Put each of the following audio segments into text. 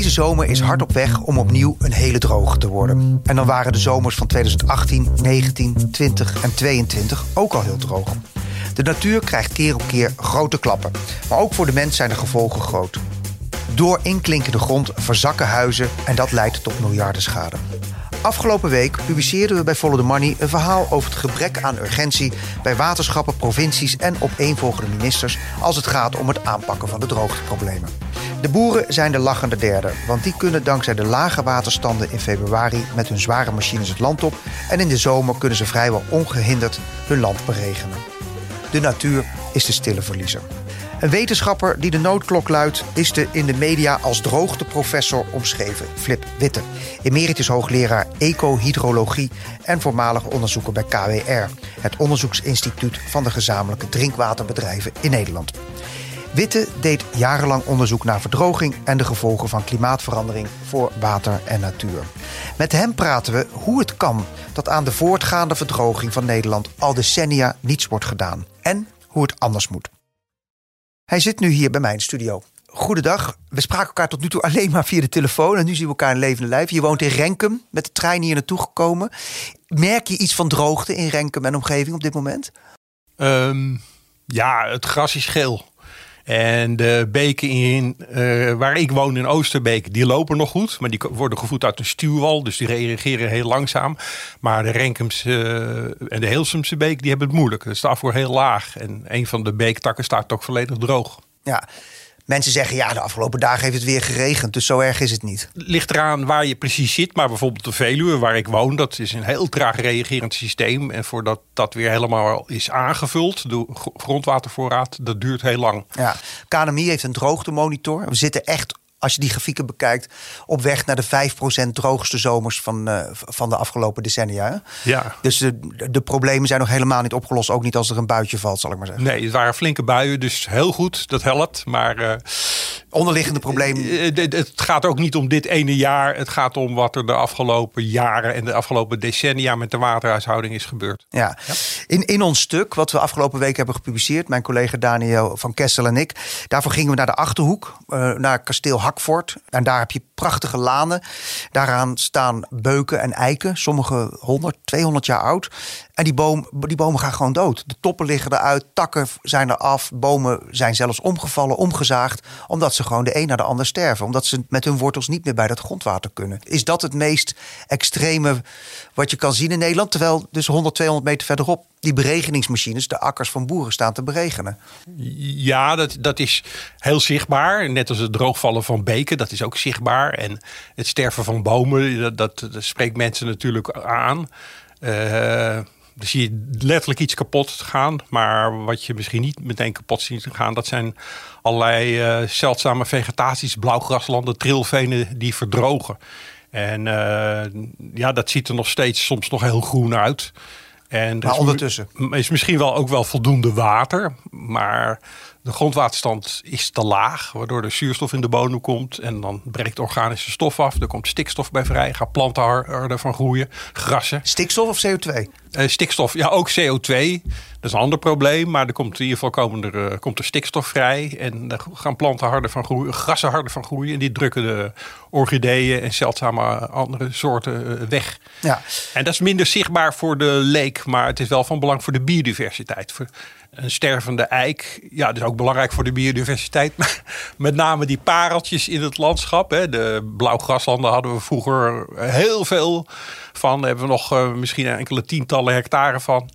Deze zomer is hard op weg om opnieuw een hele droge te worden. En dan waren de zomers van 2018, 19, 20 en 22 ook al heel droog. De natuur krijgt keer op keer grote klappen. Maar ook voor de mens zijn de gevolgen groot. Door inklinkende grond verzakken huizen en dat leidt tot miljarden schade. Afgelopen week publiceerden we bij Follow the Money een verhaal over het gebrek aan urgentie bij waterschappen, provincies en opeenvolgende ministers als het gaat om het aanpakken van de droogteproblemen. De boeren zijn de lachende derde, want die kunnen dankzij de lage waterstanden in februari met hun zware machines het land op en in de zomer kunnen ze vrijwel ongehinderd hun land beregenen. De natuur is de stille verliezer. Een wetenschapper die de noodklok luidt, is de in de media als droogteprofessor omschreven, Flip Witte. Emeritus hoogleraar ecohydrologie en voormalig onderzoeker bij KWR, het onderzoeksinstituut van de gezamenlijke drinkwaterbedrijven in Nederland. Witte deed jarenlang onderzoek naar verdroging en de gevolgen van klimaatverandering voor water en natuur. Met hem praten we hoe het kan dat aan de voortgaande verdroging van Nederland al decennia niets wordt gedaan en hoe het anders moet. Hij zit nu hier bij mijn studio. Goedendag. We spraken elkaar tot nu toe alleen maar via de telefoon. En nu zien we elkaar in levende lijf. Je woont in Renkum, met de trein hier naartoe gekomen. Merk je iets van droogte in Renkum en omgeving op dit moment? Um, ja, het gras is geel. En de beken in, uh, waar ik woon in Oosterbeek, die lopen nog goed. Maar die worden gevoed uit een stuwwal, dus die reageren heel langzaam. Maar de Renkemse uh, en de Heelsumse beek, die hebben het moeilijk. Dus de afvoer heel laag. En een van de beektakken staat ook volledig droog. Ja, Mensen zeggen ja, de afgelopen dagen heeft het weer geregend, dus zo erg is het niet. Ligt eraan waar je precies zit, maar bijvoorbeeld de Veluwe, waar ik woon, dat is een heel traag reagerend systeem. En voordat dat weer helemaal is aangevuld, de grondwatervoorraad, dat duurt heel lang. Ja, KNMI heeft een droogtemonitor. We zitten echt als je die grafieken bekijkt, op weg naar de 5% droogste zomers van, uh, van de afgelopen decennia. Ja. Dus de, de problemen zijn nog helemaal niet opgelost. Ook niet als er een buitje valt, zal ik maar zeggen. Nee, het waren flinke buien, dus heel goed, dat helpt. Maar uh, onderliggende problemen. Uh, het gaat ook niet om dit ene jaar. Het gaat om wat er de afgelopen jaren en de afgelopen decennia met de waterhuishouding is gebeurd. Ja. ja. In, in ons stuk, wat we afgelopen week hebben gepubliceerd, mijn collega Daniel van Kessel en ik, daarvoor gingen we naar de achterhoek, naar kasteel En daar heb je prachtige lanen. Daaraan staan beuken en eiken, sommige 100, 200 jaar oud. En die, boom, die bomen gaan gewoon dood. De toppen liggen eruit, takken zijn er af, bomen zijn zelfs omgevallen, omgezaagd, omdat ze gewoon de een naar de ander sterven. Omdat ze met hun wortels niet meer bij dat grondwater kunnen. Is dat het meest extreme wat je kan zien in Nederland? Terwijl dus 100, 200 meter verderop die beregeningsmachines de akkers van boeren staan te beregenen. Ja, dat, dat is heel zichtbaar. Net als het droogvallen van beken, dat is ook zichtbaar. En het sterven van bomen, dat, dat, spreekt mensen natuurlijk aan. Uh, dan zie je letterlijk iets kapot gaan. Maar wat je misschien niet meteen kapot ziet gaan, dat zijn allerlei uh, zeldzame vegetaties, blauwgraslanden, trilvenen die verdrogen. En uh, ja, dat ziet er nog steeds soms nog heel groen uit. En maar ondertussen? Is misschien wel ook wel voldoende water. Maar de grondwaterstand is te laag, waardoor er zuurstof in de bodem komt. En dan breekt organische stof af. Er komt stikstof bij vrij. Gaan planten ervan groeien. Grassen. Stikstof of CO2? Uh, stikstof, ja, ook CO2. Dat is een ander probleem. Maar er komt in ieder geval komen er, uh, komt er stikstof vrij. En dan gaan planten harder van groeien. Grassen harder van groeien. En die drukken de orchideeën en zeldzame andere soorten uh, weg. Ja. En dat is minder zichtbaar voor de leek. Maar het is wel van belang voor de biodiversiteit. Voor, een stervende eik. Ja, dat is ook belangrijk voor de biodiversiteit. Met name die pareltjes in het landschap. Hè. De blauwgraslanden hadden we vroeger heel veel van. Hebben we nog uh, misschien enkele tientallen hectare van.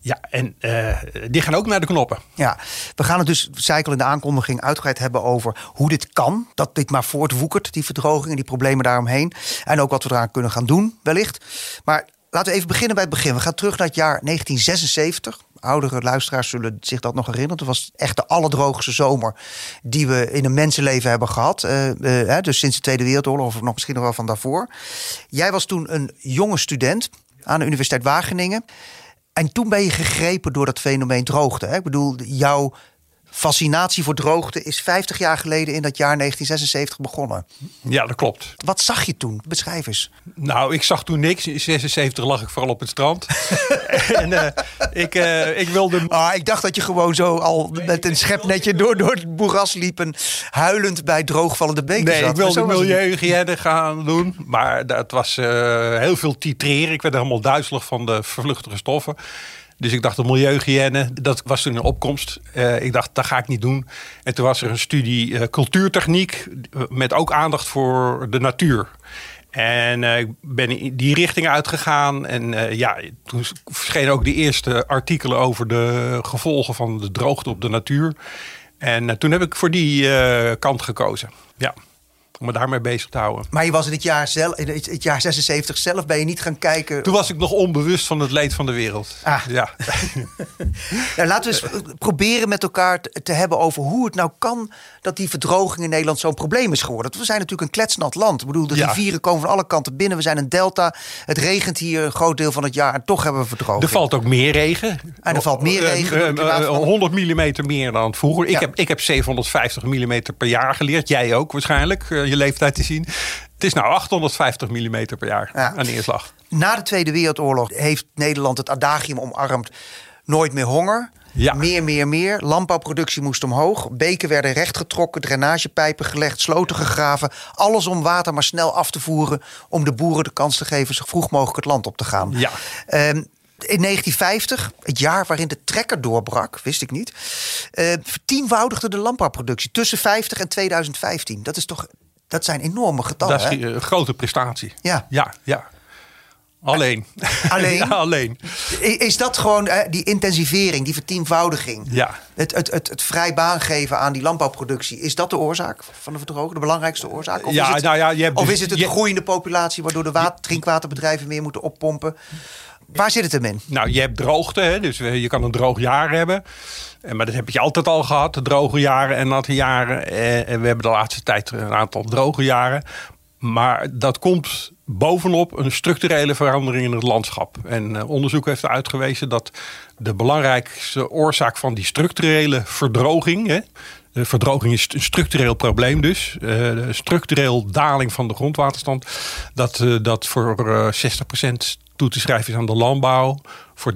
Ja, en uh, die gaan ook naar de knoppen. Ja, we gaan het dus, cycle in de aankondiging, uitgebreid hebben over hoe dit kan. Dat dit maar voortwoekert, die verdroging en die problemen daaromheen. En ook wat we eraan kunnen gaan doen, wellicht. Maar laten we even beginnen bij het begin. We gaan terug naar het jaar 1976 oudere luisteraars zullen zich dat nog herinneren. Het was echt de allerdroogste zomer die we in een mensenleven hebben gehad. Uh, uh, dus sinds de Tweede Wereldoorlog, of nog misschien nog wel van daarvoor. Jij was toen een jonge student aan de Universiteit Wageningen. En toen ben je gegrepen door dat fenomeen droogte. Hè? Ik bedoel, jouw fascinatie voor droogte is 50 jaar geleden in dat jaar 1976 begonnen. Ja, dat klopt. Wat zag je toen? Beschrijf eens. Nou, ik zag toen niks. In 76 lag ik vooral op het strand. en uh, ik, uh, ik wilde... Ah, ik dacht dat je gewoon zo al met een schepnetje door, door het boeras liep... en huilend bij droogvallende beken Nee, zat. ik wilde milieuhygiëne gaan doen. Maar dat was uh, heel veel titreren. Ik werd helemaal duizelig van de vervluchtige stoffen. Dus ik dacht, de milieuhygiëne, dat was toen een opkomst. Uh, ik dacht, dat ga ik niet doen. En toen was er een studie uh, cultuurtechniek met ook aandacht voor de natuur. En ik ben in die richting uitgegaan. En ja, toen verschenen ook de eerste artikelen over de gevolgen van de droogte op de natuur. En toen heb ik voor die kant gekozen. Ja me daarmee bezig te houden. Maar je was in het jaar, zelf, in het jaar 76 zelf, ben je niet gaan kijken... Toen was ik nog onbewust van het leed van de wereld. Ah. Ja. nou, laten we eens proberen met elkaar te hebben over hoe het nou kan... dat die verdroging in Nederland zo'n probleem is geworden. We zijn natuurlijk een kletsnat land. Ik bedoel, de Ja. rivieren komen van alle kanten binnen. We zijn een delta. Het regent hier een groot deel van het jaar en toch hebben we verdroging. Er valt ook meer regen. En er valt meer regen door het Eh, eh, 100 mm meer dan vroeger. Ja. Ik, heb, ik heb 750 mm per jaar geleerd. Jij ook waarschijnlijk, eh, je leeftijd te zien. Het is nou 850 mm per jaar Ja. aan neerslag. Na de Tweede Wereldoorlog heeft Nederland het adagium omarmd... nooit meer honger. Ja. Meer, meer, meer. Landbouwproductie moest omhoog. Beken werden rechtgetrokken, drainagepijpen gelegd, sloten gegraven. Alles om water maar snel af te voeren... om de boeren de kans te geven zo vroeg mogelijk het land op te gaan. Ja. Ehm, in 1950, het jaar waarin de trekker doorbrak, wist ik niet... eh, vertienvoudigde de landbouwproductie tussen 50 en 2015. Dat is toch... Dat zijn enorme getallen. dat is een grote prestatie. Ja. Ja, ja. Alleen. Alleen? ja, alleen. Is dat gewoon eh, die intensivering, die vertienvoudiging? Ja. Het, het, het, het vrij baan geven aan die landbouwproductie. Is dat de oorzaak van de verdroging? De belangrijkste oorzaak? Of Ja, is het, nou ja, je hebt of dus- is het het je- groeiende populatie... waardoor de water, drinkwaterbedrijven meer moeten oppompen? Waar zit het hem in? Nou, je hebt droogte, hè? dus je kan een droog jaar hebben. Eh, Maar dat heb je altijd al gehad, de droge jaren en natte jaren. Eh, En we hebben de laatste tijd een aantal droge jaren. Maar dat komt bovenop een structurele verandering in het landschap. En eh, onderzoek heeft uitgewezen dat de belangrijkste oorzaak van die structurele verdroging. Hè, de verdroging is een structureel probleem dus. eh, structureel daling van de grondwaterstand. Dat, eh, dat voor eh, 60% toe te schrijven is aan de landbouw. Voor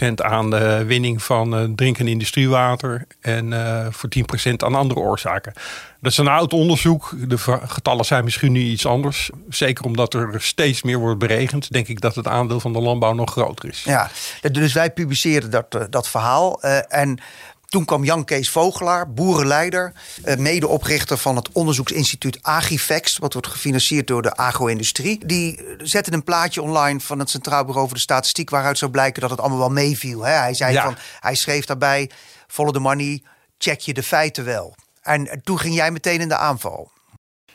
30% aan de winning van eh, drinkend industriewater. En eh, voor 10% aan andere oorzaken. Dat is een oud onderzoek. De getallen zijn misschien nu iets anders. Zeker omdat er steeds meer wordt beregend. Denk ik dat het aandeel van de landbouw nog groter is. Ja, dus wij publiceerden dat, eh, dat verhaal. en toen kwam Jan Kees Vogelaar, boerenleider, eh, medeoprichter van het onderzoeksinstituut Agifex, wat wordt gefinancierd door de agro-industrie. Die eh, zette een plaatje online van het Centraal Bureau voor de Statistiek, waaruit zou blijken dat het allemaal wel meeviel. Hij, zei Ja. van, hij schreef daarbij: follow the money, check je de feiten wel. En eh, toen ging jij meteen in de aanval.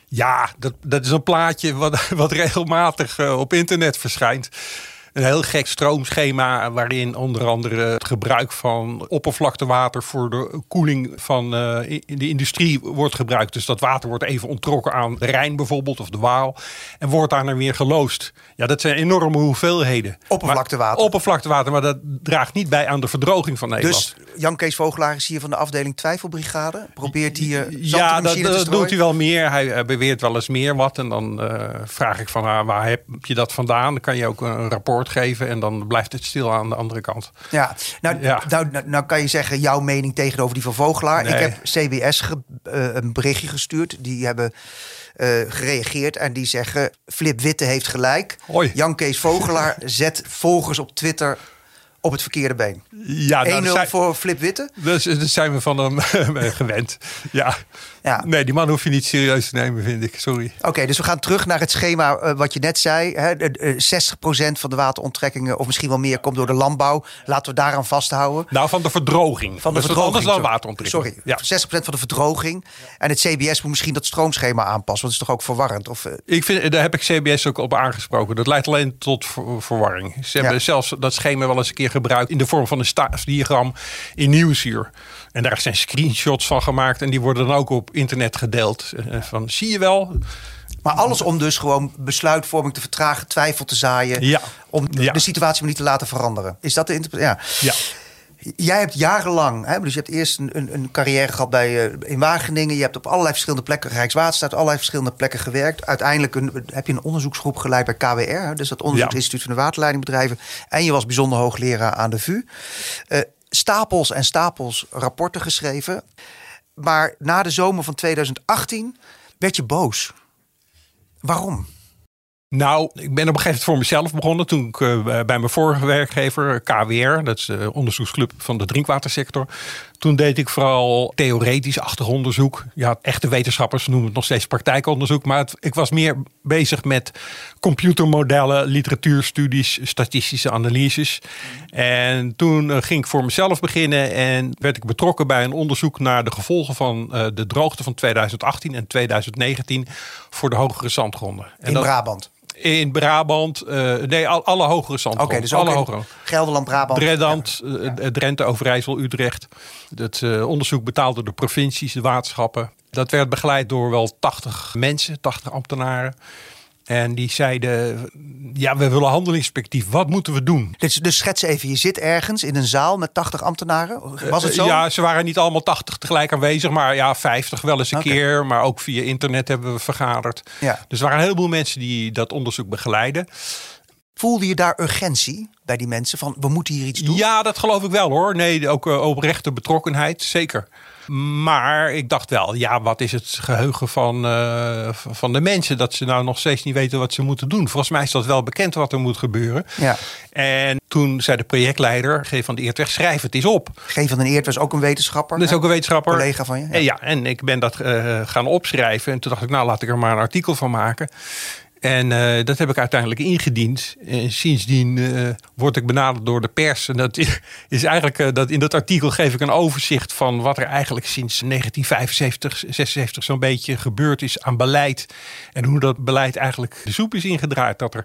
Ja, dat, dat is een plaatje wat, wat regelmatig op internet verschijnt. Een heel gek stroomschema waarin onder andere het gebruik van oppervlaktewater voor de koeling van eh, in de industrie wordt gebruikt. Dus dat water wordt even onttrokken aan de Rijn bijvoorbeeld of de Waal en wordt daar dan weer geloosd. Ja, dat zijn enorme hoeveelheden. Oppervlaktewater. Maar, oppervlaktewater, maar dat draagt niet bij aan de verdroging van Nederland. Dus Jan Kees Vogelaar is hier van de afdeling Twijfelbrigade. Probeert hier Ja, dat, dat doet hij wel meer. Hij, hij beweert wel eens meer wat. En dan eh, vraag ik van ah, waar heb je dat vandaan? Dan kan je ook een rapport geven. En dan blijft het stil aan de andere kant. Ja, nou, Ja. Nou, nou, nou kan je zeggen jouw mening tegenover die van Vogelaar. Nee. Ik heb CBS ge- eh, een berichtje gestuurd. Die hebben eh, gereageerd en die zeggen... Flip Witte heeft gelijk. Hoi. Jan Kees Vogelaar zet volgers op Twitter op het verkeerde been. 1-0 Ja, nou, dat zijn, voor Flip Witte. dus, dat zijn we van hem gewend. Ja. Ja. Nee, die man hoef je niet serieus te nemen, vind ik. Sorry. Oké, dus we gaan terug naar het schema eh, wat je net zei. Hè, de- eh, 60% van de wateronttrekkingen, of misschien wel meer, komt door de landbouw. Laten we daaraan vasthouden. Nou, van de verdroging. Van de Dat wat verdroging. anders dan sorry. wateronttrekking. Sorry, Ja. 60% van de verdroging. En het CBS moet misschien dat stroomschema aanpassen. Want het is toch ook verwarrend? Of, eh, Ik vind, daar heb ik CBS ook op aangesproken. Dat leidt alleen tot ver- verwarring. Ze hebben zelfs dat schema wel eens een keer gebruikt in de vorm van een staatsdiagram in Nieuwsuur. En daar zijn screenshots van gemaakt en die worden dan ook op internet gedeeld. Eh, Van zie je wel? Maar alles om dus gewoon besluitvorming te vertragen, twijfel te zaaien. Ja. Om Ja. de situatie maar niet te laten veranderen. Is dat de interpretatie? Ja. Ja. Jij hebt jarenlang, hè, dus je hebt eerst een, een, een carrière gehad bij, uh, in Wageningen. Je hebt op allerlei verschillende plekken, Rijkswaterstaat, allerlei verschillende plekken gewerkt. Uiteindelijk een, heb je een onderzoeksgroep geleid bij KWR, dus dat Onderzoeksinstituut van de Waterleidingbedrijven. En je was bijzonder hoogleraar aan de VU. Uh, stapels en stapels rapporten geschreven. Maar na de zomer van 2018 werd je boos. Waarom? Nou, ik ben op een gegeven moment voor mezelf begonnen. Toen ik uh, bij mijn vorige werkgever, KWR, dat is de onderzoeksclub van de drinkwatersector. Toen deed ik vooral theoretisch achtergrondonderzoek. Ja, echte wetenschappers noemen het nog steeds praktijkonderzoek. Maar het, ik was meer bezig met computermodellen, literatuurstudies, statistische analyses. En toen uh, ging ik voor mezelf beginnen en werd ik betrokken bij een onderzoek naar de gevolgen van uh, de droogte van 2018 en 2019 voor de hogere zandgronden. En In dat, Brabant? In Brabant, uh, nee, al, alle hogere zandgronden. Oké, dus alle hogere. Gelderland, Brabant. Drenthe, ja. Drenthe, Overijssel, Utrecht. Het uh, onderzoek betaalde de provincies, de waterschappen. Dat werd begeleid door wel 80 mensen, 80 ambtenaren. En die zeiden, ja, we willen handelingsperspectief. Wat moeten we doen? Dus, dus schets even, je zit ergens in een zaal met 80 ambtenaren. Was het zo? Uh, ja, ze waren niet allemaal 80 tegelijk aanwezig. Maar ja, 50 wel eens een okay. keer. Maar ook via internet hebben we vergaderd. Ja. Dus er waren een heleboel mensen die dat onderzoek begeleiden. Voelde je daar urgentie bij die mensen van we moeten hier iets doen? Ja, dat geloof ik wel hoor. Nee, ook uh, oprechte betrokkenheid, zeker. Maar ik dacht wel, ja, wat is het geheugen van, uh, van de mensen dat ze nou nog steeds niet weten wat ze moeten doen? Volgens mij is dat wel bekend wat er moet gebeuren. Ja. En toen zei de projectleider, G. van de Eertweg, schrijf het eens op. G. van den Eert was ook een wetenschapper. Dat is ook een wetenschapper. Collega van je. Ja. En, ja, en ik ben dat uh, gaan opschrijven. En toen dacht ik, nou laat ik er maar een artikel van maken. En uh, dat heb ik uiteindelijk ingediend. En sindsdien uh, word ik benaderd door de pers. En dat is eigenlijk uh, dat in dat artikel geef ik een overzicht van wat er eigenlijk sinds 1975, 76 zo'n beetje gebeurd is aan beleid. En hoe dat beleid eigenlijk de soep is ingedraaid. Dat er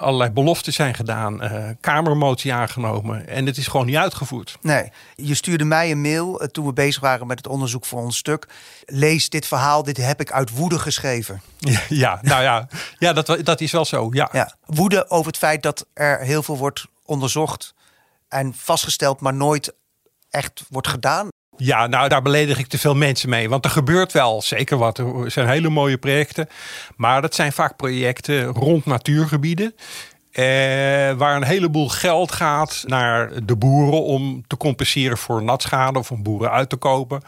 allerlei beloften zijn gedaan, uh, kamermotie aangenomen en het is gewoon niet uitgevoerd. Nee, je stuurde mij een mail uh, toen we bezig waren met het onderzoek voor ons stuk. Lees dit verhaal, dit heb ik uit woede geschreven. Ja, ja nou ja, ja dat, dat is wel zo. Ja. ja. Woede over het feit dat er heel veel wordt onderzocht en vastgesteld, maar nooit echt wordt gedaan. Ja, nou daar beledig ik te veel mensen mee. Want er gebeurt wel zeker wat. Er zijn hele mooie projecten. Maar dat zijn vaak projecten rond natuurgebieden. Eh, waar een heleboel geld gaat naar de boeren om te compenseren voor natschade of om boeren uit te kopen.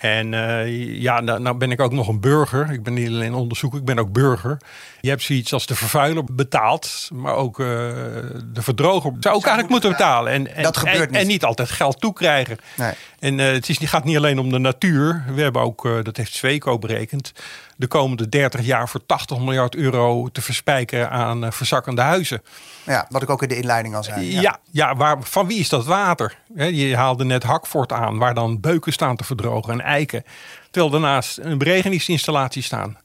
En uh, ja, nou, nou, ben ik ook nog een burger. Ik ben niet alleen onderzoeker, ik ben ook burger. Je hebt zoiets als de vervuiler betaald, maar ook uh, de verdroger zou ook eigenlijk moeten betalen. En, en, dat gebeurt en, niet. en niet altijd geld toekrijgen. Nee. En uh, het is, gaat niet alleen om de natuur. We hebben ook, dat heeft Zweco berekend, de komende 30 jaar voor 80 miljard euro te verspijken aan verzakkende huizen. Ja, wat ik ook in de inleiding al zei. Ja, ja, ja waar, van wie is dat water? Je haalde net Hakvoort aan, waar dan beuken staan te verdrogen en eiken. Terwijl daarnaast een beregeningsinstallatie staan.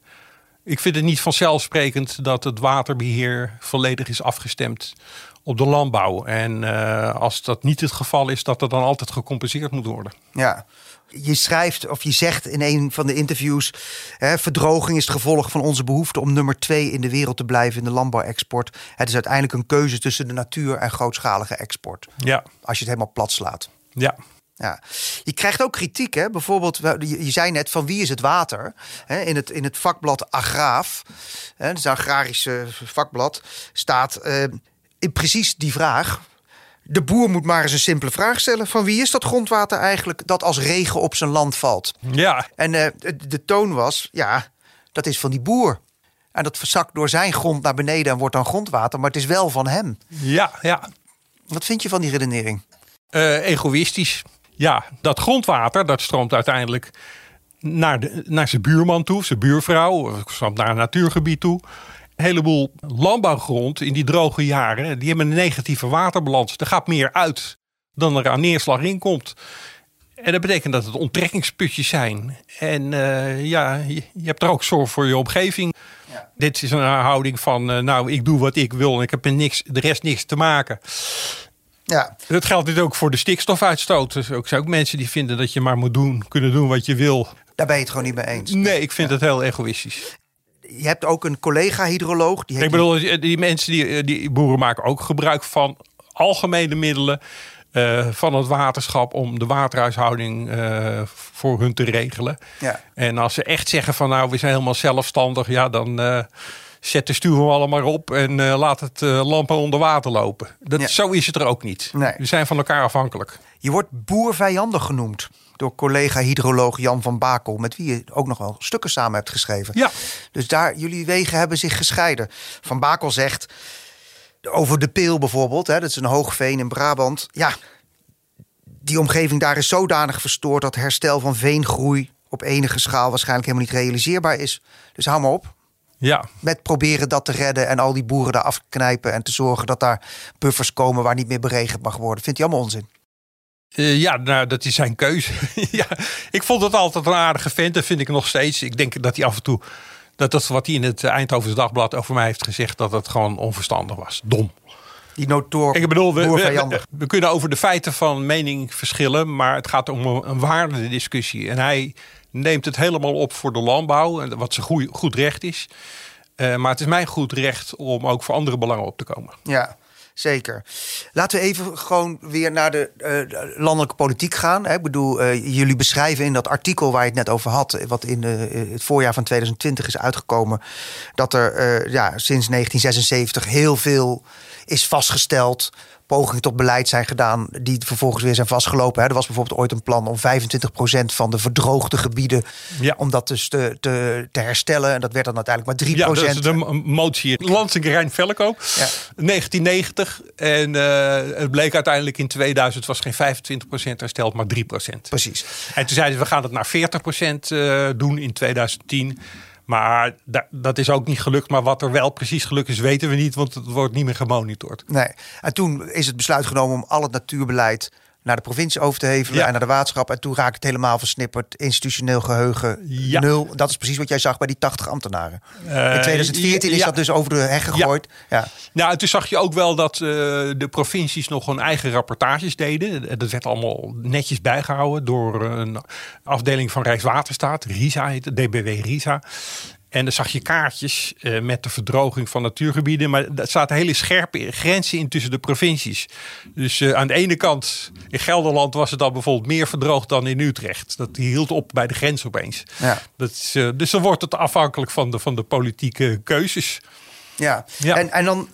Ik vind het niet vanzelfsprekend dat het waterbeheer volledig is afgestemd op de landbouw. En uh, als dat niet het geval is, dat er dan altijd gecompenseerd moet worden. Ja. Je schrijft of je zegt in een van de interviews: hè, verdroging is het gevolg van onze behoefte om nummer twee in de wereld te blijven in de landbouwexport. Het is uiteindelijk een keuze tussen de natuur en grootschalige export. Ja. Als je het helemaal plat slaat. Ja. Ja. Je krijgt ook kritiek, hè? bijvoorbeeld, je zei net van wie is het water? Hè? In, het, in het vakblad Agraaf, hè, is een agrarische vakblad, staat uh, in precies die vraag. De boer moet maar eens een simpele vraag stellen: van wie is dat grondwater eigenlijk dat als regen op zijn land valt? Ja. En de, de toon was: ja, dat is van die boer. En dat verzakt door zijn grond naar beneden en wordt dan grondwater, maar het is wel van hem. Ja, ja. Wat vind je van die redenering? Uh, egoïstisch. Ja, dat grondwater dat stroomt uiteindelijk naar, de, naar zijn buurman toe, zijn buurvrouw, stroomt naar een natuurgebied toe. Een heleboel landbouwgrond in die droge jaren, die hebben een negatieve waterbalans. Er gaat meer uit dan er aan neerslag in komt. En dat betekent dat het onttrekkingsputjes zijn. En uh, ja, je, je, hebt er ook zorg voor je omgeving. Ja. Dit is een houding van, uh, nou, ik doe wat ik wil en ik heb met niks, de rest niks te maken. Ja. Dat geldt dit ook voor de stikstofuitstoot. Dus ook zijn ook mensen die vinden dat je maar moet doen, kunnen doen wat je wil. Daar ben je het gewoon niet mee eens. Nee, ik vind ja. het heel egoïstisch. Je hebt ook een collega-hydroloog. Ik bedoel, die mensen, die, die boeren maken ook gebruik van algemene middelen. eh, van het waterschap om de waterhuishouding eh, voor hun te regelen. Ja. En als ze echt zeggen van nou, we zijn helemaal zelfstandig, ja, dan uh, zet de stuur allemaal op en laat het lampen onder water lopen. Dat, Ja. Zo is het er ook niet. Nee. We zijn van elkaar afhankelijk. Je wordt boervijandig genoemd door collega hydroloog Jan van Bakel, met wie je ook nog wel stukken samen hebt geschreven. Ja. Dus daar, jullie wegen hebben zich gescheiden. Van Bakel zegt over de Peel bijvoorbeeld, hè, dat is een hoogveen in Brabant. Ja, die omgeving daar is zodanig verstoord dat herstel van veengroei op enige schaal waarschijnlijk helemaal niet realiseerbaar is. Dus hou maar op Ja, met proberen dat te redden en al die boeren daar afknijpen en te zorgen dat daar buffers komen waar niet meer beregend mag worden. Vindt hij allemaal onzin? Eh, ja, nou, dat is zijn keuze. ja, ik vond het altijd een aardige vent. Dat vind ik nog steeds. Ik denk dat hij af en toe... Dat dat wat hij in het Eindhovens Dagblad over mij heeft gezegd... dat het gewoon onverstandig was. Dom. Die notoor Ik bedoel, we, we, we kunnen over de feiten van mening verschillen... maar het gaat om een, een waardediscussie. En hij neemt het helemaal op voor de landbouw... en wat zijn goeie- goed recht is. Eh, maar het is mijn goed recht om ook voor andere belangen op te komen. Ja, zeker. Laten we even gewoon weer naar de eh, landelijke politiek gaan. Hè. Ik bedoel, eh, jullie beschrijven in dat artikel waar je het net over had, wat in het voorjaar van 2020 is uitgekomen, dat er ja, sinds 1976 heel veel is vastgesteld. Pogingen tot beleid zijn gedaan die vervolgens weer zijn vastgelopen. Hè. Er was bijvoorbeeld ooit een plan om 25% van de verdroogde gebieden... Ja. om dat dus te, te, te herstellen. En dat werd dan uiteindelijk maar 3%. Ja, dat is de motie Lansing Rijn Velkoop. Ja. 1990. En eh, het bleek uiteindelijk in 2000 was geen 25% hersteld, maar 3%. Precies. En toen zeiden ze, we gaan het naar 40% eh, doen in 2010. Maar da- dat is ook niet gelukt. Maar wat er wel precies gelukt is, weten we niet. Want het wordt niet meer gemonitord. Nee. En toen is het besluit genomen om al het natuurbeleid naar de provincie over te hevelen Ja. en naar de waterschap. En toen raakte het helemaal versnipperd. Institutioneel geheugen Ja. nul. Dat is precies wat jij zag bij die 80 ambtenaren. Eh, In 2014 is ja. dat dus over de heg gegooid. Ja. Nou, en toen zag je ook wel dat eh, de provincies nog hun eigen rapportages deden. Dat werd allemaal netjes bijgehouden door een afdeling van Rijkswaterstaat. RISA heet het, DBW RISA. En dan zag je kaartjes eh, met de verdroging van natuurgebieden. Maar er zaten hele scherpe grenzen in tussen de provincies. Dus eh, aan de ene kant, in Gelderland was het dan bijvoorbeeld meer verdroogd dan in Utrecht. Dat hield op bij de grens opeens. Ja. Dat is, eh, dus dan wordt het afhankelijk van de, van de politieke keuzes. Ja. Ja. En, en dan,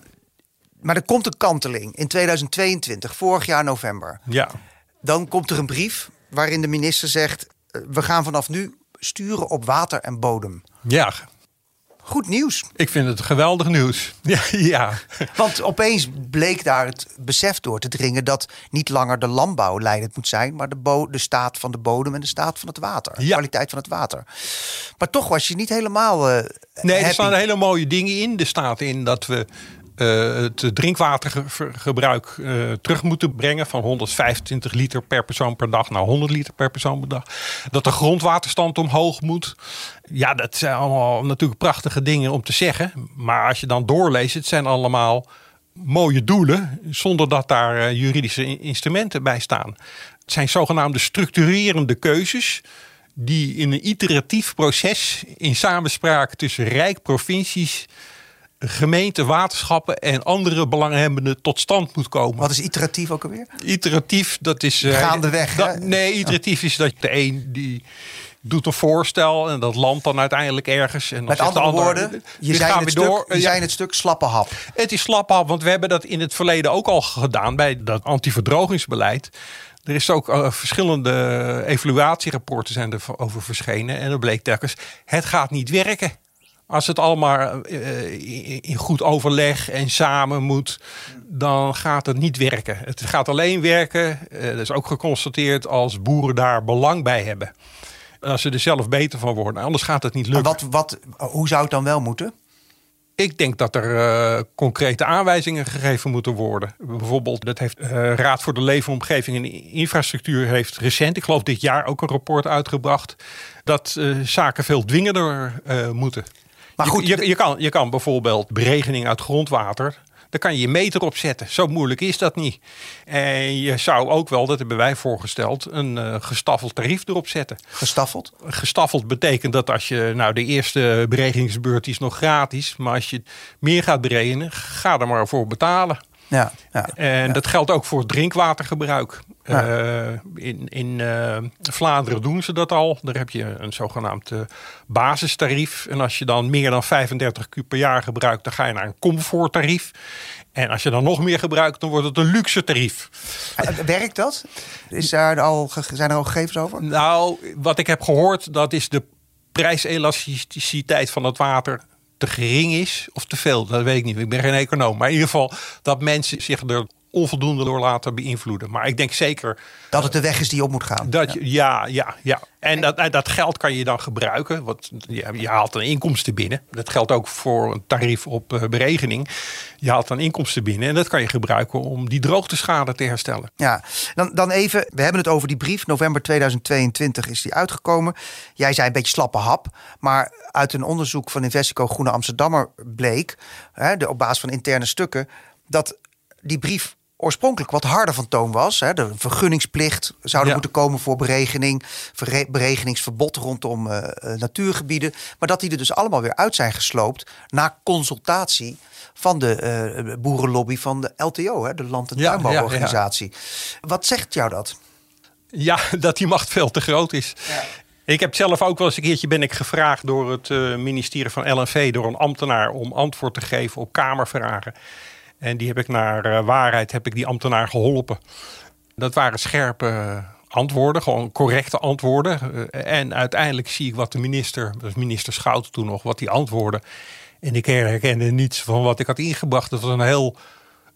maar er komt een kanteling in 2022, vorig jaar november. Ja. Dan komt er een brief waarin de minister zegt... we gaan vanaf nu sturen op water en bodem. Ja, Goed nieuws. Ik vind het geweldig nieuws. Ja, ja. Want opeens bleek daar het besef door te dringen dat niet langer de landbouw leidend moet zijn, maar de, de staat van de bodem en de staat van het water. De kwaliteit van het water. Maar toch was je niet helemaal. eh Nee, er staan hele mooie dingen in. Er staat in dat we het drinkwatergebruik eh, terug moeten brengen van 125 liter per persoon per dag naar 100 liter per persoon per dag. Dat de grondwaterstand omhoog moet. Ja, dat zijn allemaal natuurlijk prachtige dingen om te zeggen. Maar als je dan doorleest, het zijn allemaal mooie doelen zonder dat daar eh, juridische in- instrumenten bij staan. Het zijn zogenaamde structurerende keuzes die in een iteratief proces in samenspraak tussen Rijk, provincies, gemeenten, waterschappen en andere belanghebbenden tot stand moet komen. Wat is iteratief ook alweer? Iteratief, dat is. eh, Gaandeweg, hè? Nee, iteratief is dat de een die doet een voorstel en dat landt dan uiteindelijk ergens. En dan Met de andere ander, woorden, je gaan het, stuk, door. je Ja, zei het stuk slappe hap. het is slaphap, want we hebben dat in het verleden ook al gedaan bij dat antiverdrogingsbeleid. Er is ook eh, verschillende evaluatierapporten zijn er over verschenen. En er bleek telkens, het gaat niet werken. Als het allemaal eh, in- in goed overleg en samen moet, dan gaat het niet werken. Het gaat alleen werken, eh, dat is ook geconstateerd, als boeren daar belang bij hebben. En Als ze er zelf beter van worden. Anders gaat het niet En lukken. wat, wat, hoe zou het dan wel moeten? Ik denk dat er eh, concrete aanwijzingen gegeven moeten worden. Bijvoorbeeld, dat heeft eh, Raad voor de Leefomgeving en Infrastructuur heeft recent, ik geloof dit jaar, ook een rapport uitgebracht. Dat eh, zaken veel dwingender eh, moeten. Maar Je- goed, je, je, kan, je kan bijvoorbeeld beregening uit grondwater. Daar kan je je meter op zetten. Zo moeilijk is dat niet. En je zou ook wel, dat hebben wij voorgesteld, een eh, gestaffeld tarief erop zetten. Gestaffeld? Gestaffeld betekent dat als je, nou de eerste beregeningsbeurt is nog gratis, maar als je meer gaat berekenen, ga er maar voor betalen. Ja, ja, En ja. dat geldt ook voor drinkwatergebruik. Uh, in in uh, Vlaanderen doen ze dat al. Daar heb je een zogenaamd uh, basistarief. En als je dan meer dan 35 kuub per jaar gebruikt, dan ga je naar een comforttarief. En als je dan nog meer gebruikt, dan wordt het een luxe tarief. Werkt dat? Is daar al, zijn er al gegevens over? Nou, wat ik heb gehoord, dat is de prijselasticiteit van het water te gering is of te veel. Dat weet ik niet. Ik ben geen econoom. Maar in ieder geval dat mensen zich er onvoldoende door laten beïnvloeden. Maar ik denk zeker... Dat het de weg is die op moet gaan. Dat je, ja, ja, ja. En dat, dat geld kan je dan gebruiken. Want je, je haalt dan inkomsten binnen. Dat geldt ook voor een tarief op uh, beregening. Je haalt dan inkomsten binnen. En dat kan je gebruiken om die droogteschade te herstellen. Ja, dan, dan even. We hebben het over die brief. November 2022 is die uitgekomen. Jij zei een beetje slappe hap. Maar uit een onderzoek van Investico Groene Amsterdammer bleek... Hè, de, op basis van interne stukken... dat die brief oorspronkelijk wat harder van toon was. Hè. De vergunningsplicht zou er ja. moeten komen voor beregening. Beregeningsverbod rondom uh, natuurgebieden. Maar dat die er dus allemaal weer uit zijn gesloopt... na consultatie van de uh, boerenlobby van de LTO, hè, de Land- en Tuinbouworganisatie. Ja, ja, Wat zegt jou dat? Ja, dat die macht veel te groot is. Ik heb zelf ook wel eens een keertje ben ik gevraagd door het uh, ministerie van LNV, door een ambtenaar, om antwoord te geven op Kamervragen. En die heb ik naar uh, waarheid, heb ik die ambtenaar geholpen. Dat waren scherpe antwoorden, gewoon correcte antwoorden. Uh, en uiteindelijk zie ik wat de minister, dus minister Schouten toen nog, wat die antwoorden. En ik herkende niets van wat ik had ingebracht. Dat was een heel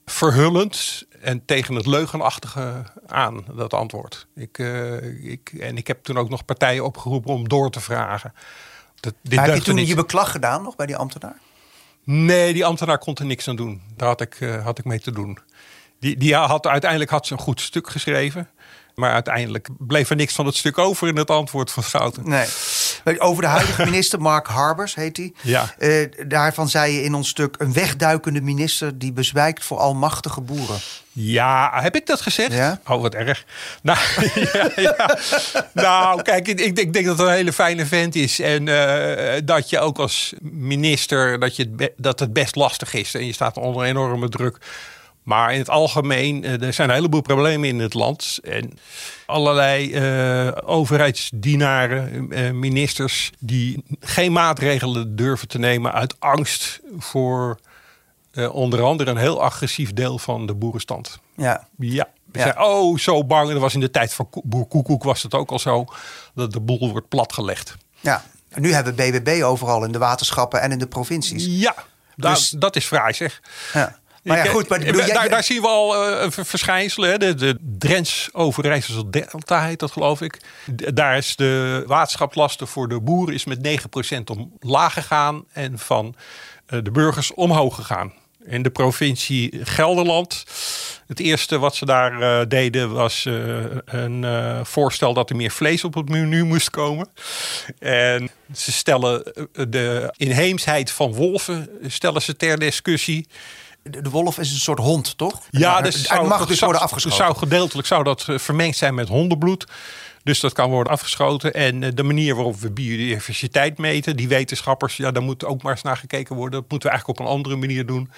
verhullend en tegen het leugenachtige aan, dat antwoord. Ik, uh, ik, en ik heb toen ook nog partijen opgeroepen om door te vragen. Dat, dit heb je toen niet. je beklag gedaan nog bij die ambtenaar? Nee, die ambtenaar kon er niks aan doen. Daar had ik, uh, had ik mee te doen. Die, die had, uiteindelijk had ze een goed stuk geschreven. Maar uiteindelijk bleef er niks van het stuk over in het antwoord van Schouten. Nee. Over de huidige minister, Mark Harbers heet hij. Ja. Uh, daarvan zei je in ons stuk... een wegduikende minister die bezwijkt voor almachtige boeren. Ja, heb ik dat gezegd? Ja? Oh, wat erg. Nou, ja, ja. nou kijk, ik, ik, denk dat het een hele fijne vent is. En uh, dat je ook als minister... Dat, je, dat het best lastig is. En je staat onder enorme druk... Maar in het algemeen, er zijn een heleboel problemen in het land. En allerlei uh, overheidsdienaren, uh, ministers, die geen maatregelen durven te nemen uit angst voor uh, onder andere een heel agressief deel van de boerenstand. Ja. Ja. We zijn oh zo bang. En dat was in de tijd van boer Koekoek was het ook al zo dat de boel wordt platgelegd. Ja. En nu hebben we BBB overal in de waterschappen en in de provincies. Ja, dus... dat, dat is fraai zeg. Ja. Maar ja, goed, maar bedoel, daar, jij... daar, zien we al uh, verschijnselen. Hè? De, de Drents Overijsselse Delta heet dat, geloof ik. Daar is de waterschapslasten voor de boeren is met 9% omlaag gegaan en van uh, de burgers omhoog gegaan. In de provincie Gelderland. Het eerste wat ze daar uh, deden was uh, een uh, voorstel dat er meer vlees op het menu moest komen. En ze stellen de inheemsheid van wolven stellen ze ter discussie. De, wolf is een soort hond, toch? Ja, dus hij zou, mag dus worden afgeschoten. Zou gedeeltelijk zou dat vermengd zijn met hondenbloed. Dus dat kan worden afgeschoten. En de manier waarop we biodiversiteit meten, die wetenschappers, ja, daar moet ook maar eens naar gekeken worden. Dat moeten we eigenlijk op een andere manier doen.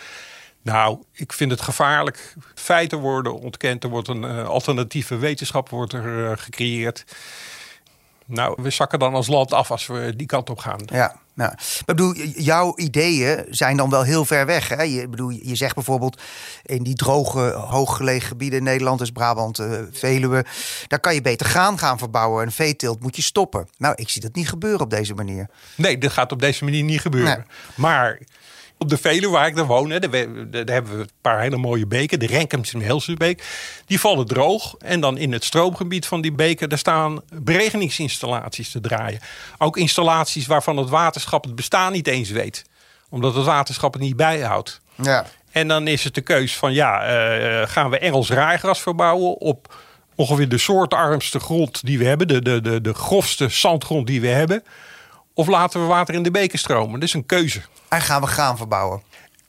Nou, ik vind het gevaarlijk. Feiten worden ontkend. Er wordt een uh, alternatieve wetenschap wordt er, uh, gecreëerd. Nou, we zakken dan als land af als we die kant op gaan. Ja, nou, ik bedoel, jouw ideeën zijn dan wel heel ver weg. Hè? Je, bedoel, je zegt bijvoorbeeld in die droge, hooggelegen gebieden in Nederland, dus Brabant, uh, Veluwe, daar kan je beter graan gaan verbouwen en veeteelt moet je stoppen. Nou, ik zie dat niet gebeuren op deze manier. Nee, dat gaat op deze manier niet gebeuren. Nee. Maar op de Veluwe waar ik dan woon, hè, daar, hebben we een paar hele mooie beken. De Renkems en Helsbeek. Die vallen droog. En dan in het stroomgebied van die beken... daar staan beregeningsinstallaties te draaien. Ook installaties waarvan het waterschap het bestaan niet eens weet. Omdat het waterschap het niet bijhoudt. Ja. En dan is het de keus van... ja, uh, gaan we Engels raaigras verbouwen op ongeveer de soortarmste grond die we hebben. De, de, de, de grofste zandgrond die we hebben... Of laten we water in de beken stromen? Dat is een keuze. En gaan we graan verbouwen?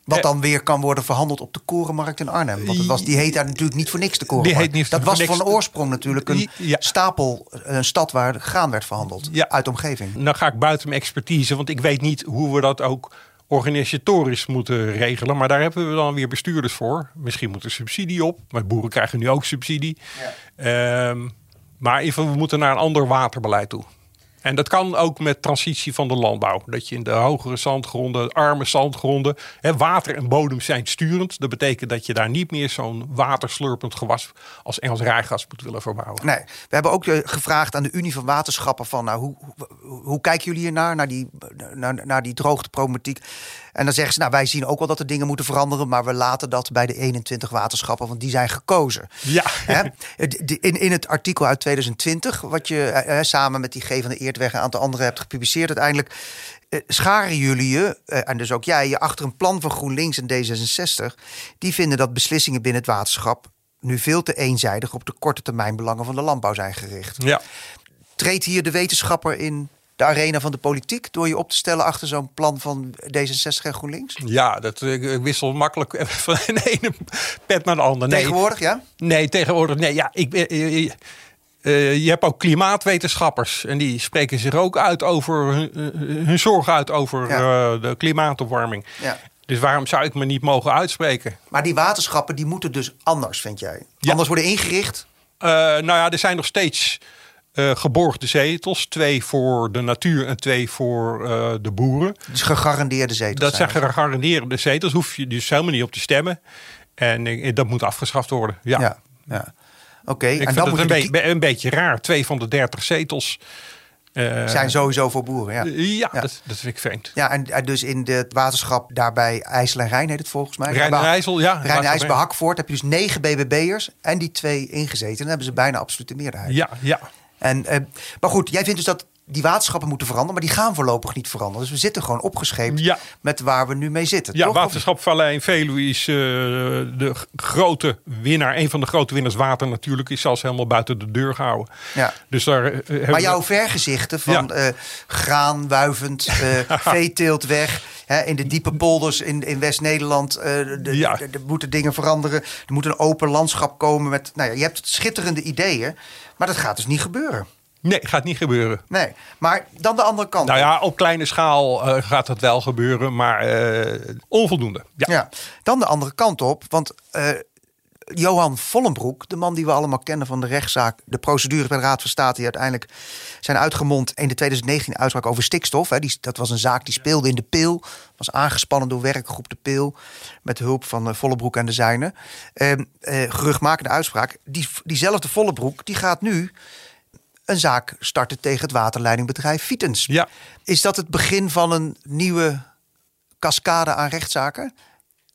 Wat dan weer kan worden verhandeld op de korenmarkt in Arnhem. Want het was, die heet daar natuurlijk niet voor niks de korenmarkt. Die heet niet dat was niks. van oorsprong natuurlijk een ja. stapel, een stad waar graan werd verhandeld. Ja. Uit de omgeving. Dan ga ik buiten mijn expertise, want ik weet niet hoe we dat ook organisatorisch moeten regelen. Maar daar hebben we dan weer bestuurders voor. Misschien moet er subsidie op. Maar boeren krijgen nu ook subsidie. Ehm, maar even, we moeten naar een ander waterbeleid toe. En dat kan ook met transitie van de landbouw. Dat je in de hogere zandgronden, arme zandgronden, hè, water en bodem zijn sturend. Dat betekent dat je daar niet meer zo'n waterslurpend gewas als Engels rijgas moet willen verbouwen. Nee, we hebben ook eh, gevraagd aan de Unie van Waterschappen van, nou, hoe, hoe, kijken jullie hier naar, naar die, naar, naar die droogteproblematiek? En dan zeggen ze, nou, wij zien ook wel dat er dingen moeten veranderen, maar we laten dat bij de 21 waterschappen, want die zijn gekozen. Ja. Hè? In, in het artikel uit 2020, wat je eh, samen met die G van de Eerdweg en een aantal anderen hebt gepubliceerd, uiteindelijk eh, scharen jullie je, eh, en dus ook jij, je achter een plan van GroenLinks en D66. Die vinden dat beslissingen binnen het waterschap nu veel te eenzijdig op de korte termijn belangen van de landbouw zijn gericht. Ja. Treedt hier de wetenschapper in de arena van de politiek door je op te stellen achter zo'n plan van D66 en GroenLinks? Ja, dat ik wissel makkelijk van de ene pet naar de andere. Nee. Tegenwoordig, ja? Nee, tegenwoordig. Nee, ja, ik ben. Uh, je hebt ook klimaatwetenschappers en die spreken zich ook uit over hun, hun zorgen uit over ja. uh, de klimaatopwarming. Ja. Dus waarom zou ik me niet mogen uitspreken? Maar die waterschappen die moeten dus anders, vind jij? Ja. Anders worden ingericht? Uh, nou ja, er zijn nog steeds uh, geborgde zetels. Twee voor de natuur en twee voor uh, de boeren. Dus gegarandeerde zetels? Dat zijn gegarandeerde zetels. Hoef je dus helemaal niet op te stemmen. En uh, dat moet afgeschaft worden. Ja. ja, ja. Oké. Okay. En vind het een, be een, beetje raar. Twee van de dertig zetels. Uh, zijn sowieso voor boeren, ja. Ja, ja. Dat, dat vind ik vreemd. Ja, en dus in het waterschap daarbij IJssel en Rijn heet het volgens mij. Rijn en IJssel, ja. Rijn en IJssel bij Hakvoort heb je dus negen BBB'ers en die twee ingezeten. Dan hebben ze bijna absolute meerderheid. Ja, ja. En, uh, maar goed, jij vindt dus dat die waterschappen moeten veranderen, maar die gaan voorlopig niet veranderen. Dus we zitten gewoon opgescheept ja. met waar we nu mee zitten. Ja, toch? waterschap Vallei en Veluwe is uh, de grote winnaar. Een van de grote winnaars water natuurlijk is zelfs helemaal buiten de deur gehouden. Ja. Dus daar, uh, maar jouw vergezichten van ja. graan, wuivend, veeteelt weg... Hè, in de diepe polders in, in West-Nederland ja. moeten dingen veranderen. Er moet een open landschap komen. Met, nou ja, je hebt schitterende ideeën, maar dat gaat dus niet gebeuren. Nee, gaat niet gebeuren. Nee, maar dan de andere kant. Nou ja, op kleine schaal uh, gaat dat wel gebeuren, maar uh, onvoldoende. Ja. ja. dan de andere kant op, want uh, Johan Vollenbroek, de man die we allemaal kennen van de rechtszaak, de procedure bij de Raad van State, die uiteindelijk zijn uitgemond in de 2019 uitspraak over stikstof. Hè. Die, dat was een zaak die speelde in de Peel, was aangespannen door werkgroep de Peel, met hulp van uh, Vollenbroek en de zijne. Uh, uh, geruchtmakende uitspraak. Die, diezelfde Vollenbroek, die gaat nu een zaak starten tegen het waterleidingbedrijf Vitens. Ja. Is dat het begin van een nieuwe cascade aan rechtszaken?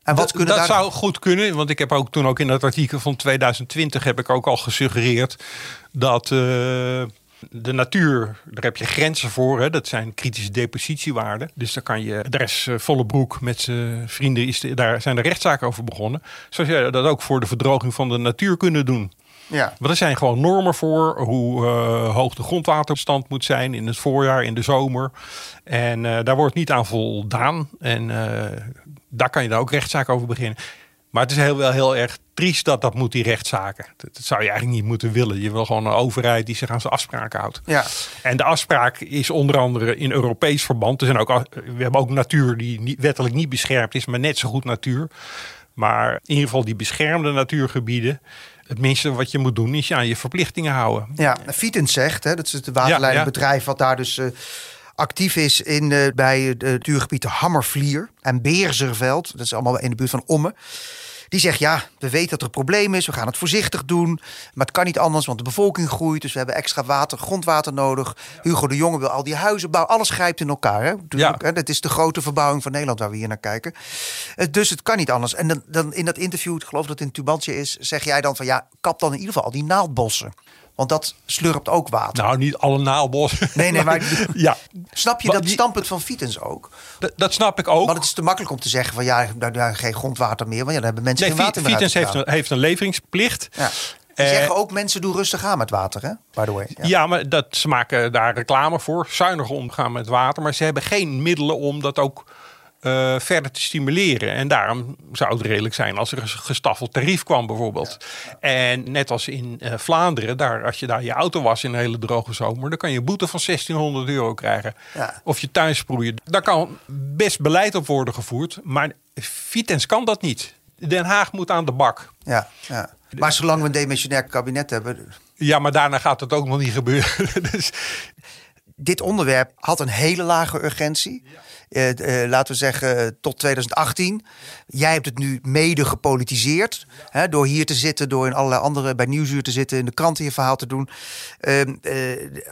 En wat dat, dat daar... zou goed kunnen, want ik heb ook toen ook in dat artikel van 2020 heb ik ook al gesuggereerd dat uh, de natuur, daar heb je grenzen voor. Hè? Dat zijn kritische depositiewaarden. Dus daar kan je, daar is uh, volle broek met zijn vrienden, is de, daar zijn de rechtszaken over begonnen. Zoals jij dat ook voor de verdroging van de natuur kunnen doen. Ja. Maar er zijn gewoon normen voor hoe uh, hoog de grondwaterstand moet zijn in het voorjaar, in de zomer. En uh, daar wordt niet aan voldaan. En uh, daar kan je dan ook rechtszaak over beginnen. Maar het is heel, wel heel erg triest dat dat moet, die rechtszaken. Dat, dat, zou je eigenlijk niet moeten willen. Je wil gewoon een overheid die zich aan zijn afspraken houdt. Ja. En de afspraak is onder andere in Europees verband. Er zijn ook, we hebben ook natuur die niet, wettelijk niet beschermd is, maar net zo goed natuur. Maar in ieder geval die beschermde natuurgebieden. Het minste wat je moet doen is je aan je verplichtingen houden. Ja, Vitens zegt, hè, dat is het waterleidingbedrijf wat daar dus uh, actief is in, uh, bij het natuurgebied Hammervlier en Beerzerveld. Dat is allemaal in de buurt van Ommen. Die zegt, ja, we weten dat er een probleem is. We gaan het voorzichtig doen. Maar het kan niet anders, want de bevolking groeit. Dus we hebben extra water, grondwater nodig. Hugo de Jonge wil al die huizen bouwen. Alles grijpt in elkaar. Hè? Ja. Hè? Dat is de grote verbouwing van Nederland waar we hier naar kijken. Dus het kan niet anders. En dan, dan in dat interview, ik geloof dat het in Tubantje is... zeg jij dan van, ja, kap dan in ieder geval al die naaldbossen. Want dat slurpt ook water. Nou, niet alle naaldbossen. Nee, nee, maar ja. snap je Maar dat die- standpunt van Vitens ook? Dat, snap ik ook. Want het is te makkelijk om te zeggen van ja, daar, daar geen grondwater meer. Want ja, dan hebben mensen Nee, geen water meer heeft een, heeft een leveringsplicht. Ja. Die Eh, zeggen ook mensen doen rustig aan met water, hè? By the way. Ja. Ja. maar dat, ze maken daar reclame voor. Zuinig omgaan met water. Maar ze hebben geen middelen om dat ook eh, verder te stimuleren. En daarom zou het redelijk zijn als er een gestaffeld tarief kwam bijvoorbeeld. En net als in uh, Vlaanderen, daar, als je daar je auto was in een hele droge zomer... dan kan je een boete van 1600 euro krijgen. Ja. Of je tuin sproeien. Daar kan best beleid op worden gevoerd. Maar Vitens kan dat niet. Den Haag moet aan de bak. Ja, ja. Maar zolang we een demissionair kabinet hebben... Ja, maar daarna gaat het ook nog niet gebeuren. dus... Dit onderwerp had een hele lage urgentie. Uh, laten we zeggen tot 2018. Jij hebt het nu mede gepolitiseerd. Hè, door hier te zitten, door in allerlei andere bij Nieuwsuur te zitten, in de kranten je verhaal te doen. Uh,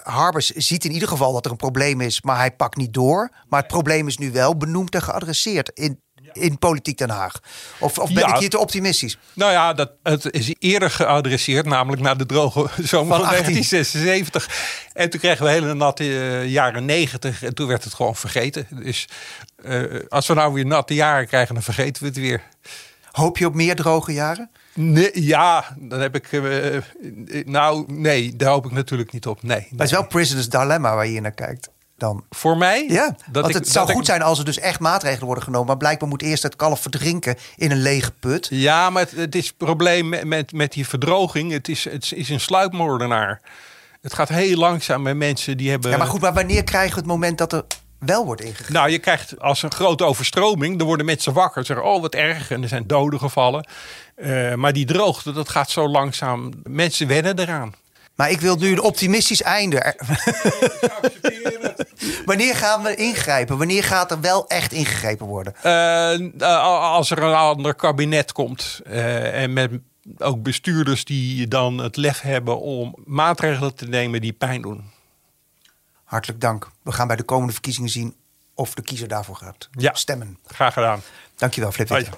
Harbers ziet in ieder geval dat er een probleem is, maar hij pakt niet door. Maar het probleem is nu wel benoemd en geadresseerd in in politiek Den Haag? Of, of ben Ja. ik hier te optimistisch? Nou ja, dat, het is eerder geadresseerd, namelijk naar de droge zomer Van van, 18. 1976. En toen kregen we hele natte eh, jaren 90 en toen werd het gewoon vergeten. Dus eh, als we nou weer natte jaren krijgen, dan vergeten we het weer. Hoop je op meer droge jaren? Nee, ja, dan heb ik. eh, nou, nee, daar hoop ik natuurlijk niet op. Nee. Maar het is wel Prisoner's Dilemma waar je hier naar kijkt. Dan. Voor mij? Ja, want ik- het zou goed zijn als er dus echt maatregelen worden genomen. Maar blijkbaar moet eerst het kalf verdrinken in een lege put. Ja, maar het, het is het probleem met, met, met die verdroging. Het is, het is een sluipmoordenaar. Het gaat heel langzaam met mensen die hebben. Ja, maar goed, maar wanneer krijgen we het moment dat er wel wordt ingegrepen? Nou, je krijgt als een grote overstroming, dan worden mensen wakker. Zeggen, oh wat erg, en er zijn doden gevallen. Eh, maar die droogte, dat gaat zo langzaam. Mensen wennen eraan. Maar ik wil nu een optimistisch einde. Er- Wanneer gaan we ingrijpen? Wanneer gaat er wel echt ingegrepen worden? Eh, eh, als er een ander kabinet komt eh, en met ook bestuurders die dan het lef hebben om maatregelen te nemen die pijn doen. Hartelijk dank. We gaan bij de komende verkiezingen zien of de kiezer daarvoor gaat Ja. stemmen. Graag gedaan. Dankjewel, Flip.